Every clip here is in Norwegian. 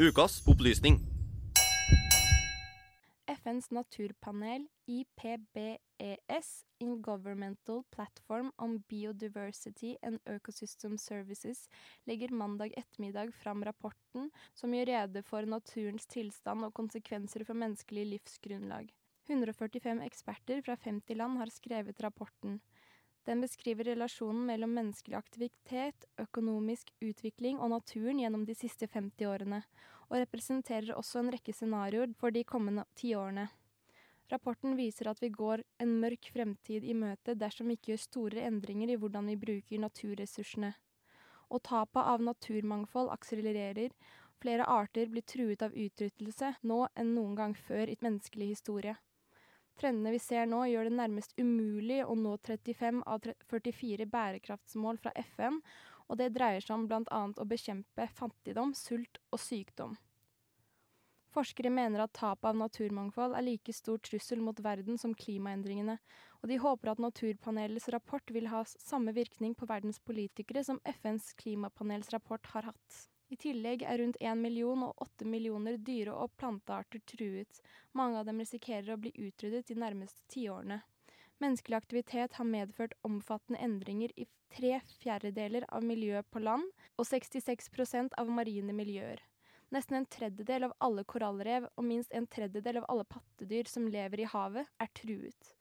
Ukas opplysning. FNs naturpanel, IPBES, Intergovernmental Platform on Biodiversity and Ecosystem Services, legger mandag ettermiddag fram rapporten som gjør rede for naturens tilstand og konsekvenser for menneskelig livsgrunnlag. 145 eksperter fra 50 land har skrevet rapporten. Den beskriver relasjonen mellom menneskelig aktivitet, økonomisk utvikling og naturen gjennom de siste 50 årene, og representerer også en rekke scenarioer for de kommende tiårene. Rapporten viser at vi går en mørk fremtid i møte dersom vi ikke gjør store endringer i hvordan vi bruker naturressursene. Og tapet av naturmangfold akselererer, flere arter blir truet av utryttelse nå enn noen gang før i menneskelig historie. Trendene vi ser nå gjør det nærmest umulig å nå 35 av 44 bærekraftsmål fra FN, og det dreier seg om annet å bekjempe fattigdom, sult og sykdom. Forskere mener at tapet av naturmangfold er like stor trussel mot verden som klimaendringene, og de håper at Naturpanelets rapport vil ha samme virkning på verdens politikere som FNs klimapanels rapport har hatt. I tillegg er rundt én million og åtte millioner dyre- og plantearter truet. Mange av dem risikerer å bli utryddet de nærmeste tiårene. Menneskelig aktivitet har medført omfattende endringer i tre fjerdedeler av miljøet på land og 66% av marine miljøer. Nesten en tredjedel av alle korallrev og minst en tredjedel av alle pattedyr som lever i havet, er truet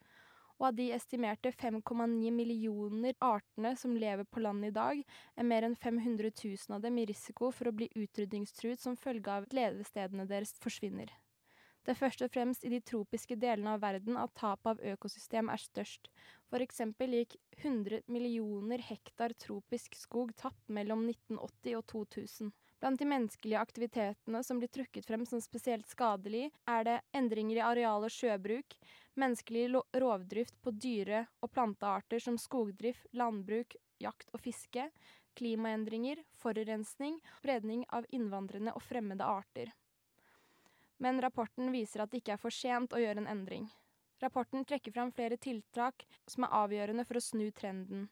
og av de estimerte 5,9 millioner artene som lever på land i dag, er mer enn 500 000 av dem i risiko for å bli utrydningstruet som følge av at levestedene deres forsvinner. Det er først og fremst i de tropiske delene av verden at tapet av økosystem er størst. For eksempel gikk 100 millioner hektar tropisk skog tapt mellom 1980 og 2000. Blant de menneskelige aktivitetene som blir trukket frem som spesielt skadelig, er det endringer i areal- og sjøbruk, menneskelig rovdrift på dyre- og plantearter som skogdrift, landbruk, jakt og fiske, klimaendringer, forurensning, spredning av innvandrende og fremmede arter. Men rapporten viser at det ikke er for sent å gjøre en endring. Rapporten trekker fram flere tiltak som er avgjørende for å snu trenden.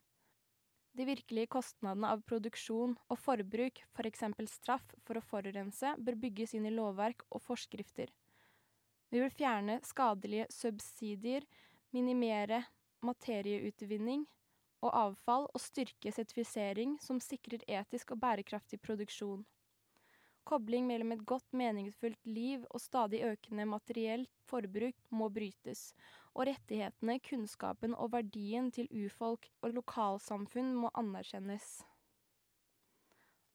De virkelige kostnadene av produksjon og forbruk, for eksempel straff for å forurense, bør bygges inn i lovverk og forskrifter. Vi vil fjerne skadelige subsidier, minimere materieutvinning og avfall og styrke sertifisering som sikrer etisk og bærekraftig produksjon. Kobling mellom et godt, meningsfullt liv og stadig økende materielt forbruk må brytes, og rettighetene, kunnskapen og verdien til urfolk og lokalsamfunn må anerkjennes.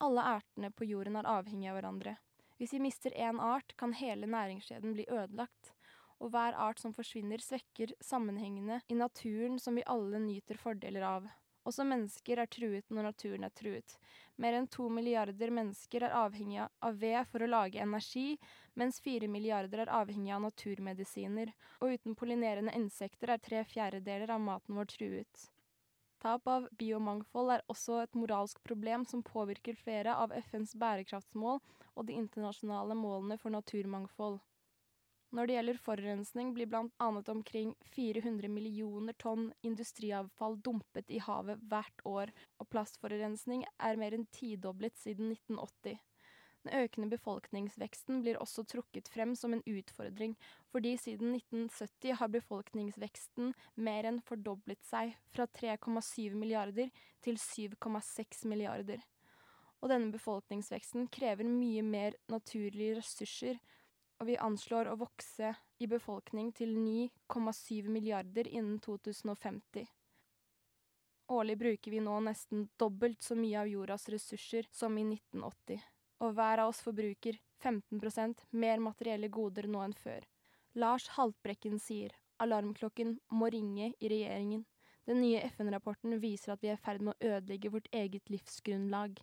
Alle ertene på jorden er avhengige av hverandre. Hvis vi mister én art, kan hele næringskjeden bli ødelagt, og hver art som forsvinner, svekker sammenhengene i naturen som vi alle nyter fordeler av. Også mennesker er truet når naturen er truet. Mer enn to milliarder mennesker er avhengige av ved for å lage energi, mens fire milliarder er avhengige av naturmedisiner, og uten pollinerende insekter er tre fjerdedeler av maten vår truet. Tap av biomangfold er også et moralsk problem som påvirker flere av FNs bærekraftsmål og de internasjonale målene for naturmangfold. Når det gjelder forurensning, blir annet omkring 400 millioner tonn industriavfall dumpet i havet hvert år, og plastforurensning er mer enn tidoblet siden 1980. Den økende befolkningsveksten blir også trukket frem som en utfordring, fordi siden 1970 har befolkningsveksten mer enn fordoblet seg, fra 3,7 milliarder til 7,6 milliarder. Og denne befolkningsveksten krever mye mer naturlige ressurser, og vi anslår å vokse i befolkning til 9,7 milliarder innen 2050. Årlig bruker vi nå nesten dobbelt så mye av jordas ressurser som i 1980, og hver av oss forbruker 15% mer materielle goder nå enn før. Lars Haltbrekken sier alarmklokken må ringe i regjeringen. Den nye FN-rapporten viser at vi er i ferd med å ødelegge vårt eget livsgrunnlag.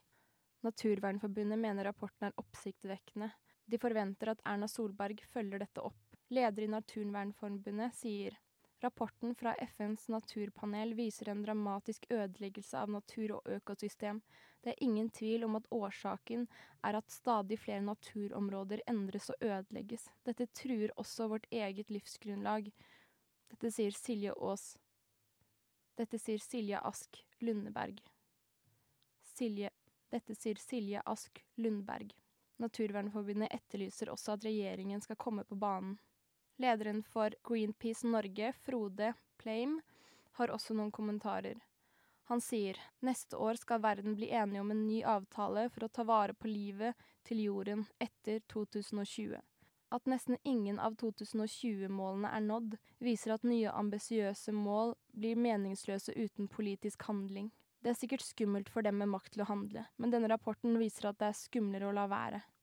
Naturvernforbundet mener rapporten er oppsiktsvekkende, de forventer at Erna Solberg følger dette opp. Leder i Naturvernforbundet sier rapporten fra FNs naturpanel viser en dramatisk ødeleggelse av natur og økosystem. Det er ingen tvil om at årsaken er at stadig flere naturområder endres og ødelegges. Dette truer også vårt eget livsgrunnlag. Dette sier Silje Aas. Dette sier Silje Ask Lundeberg. Silje Dette sier Silje Ask Lundberg. Naturvernforbundet etterlyser også at regjeringen skal komme på banen. Lederen for Greenpeace Norge, Frode Pleim, har også noen kommentarer. Han sier neste år skal verden bli enige om en ny avtale for å ta vare på livet til jorden etter 2020. At nesten ingen av 2020-målene er nådd, viser at nye ambisiøse mål blir meningsløse uten politisk handling. Det er sikkert skummelt for dem med makt til å handle, men denne rapporten viser at det er skumlere å la være.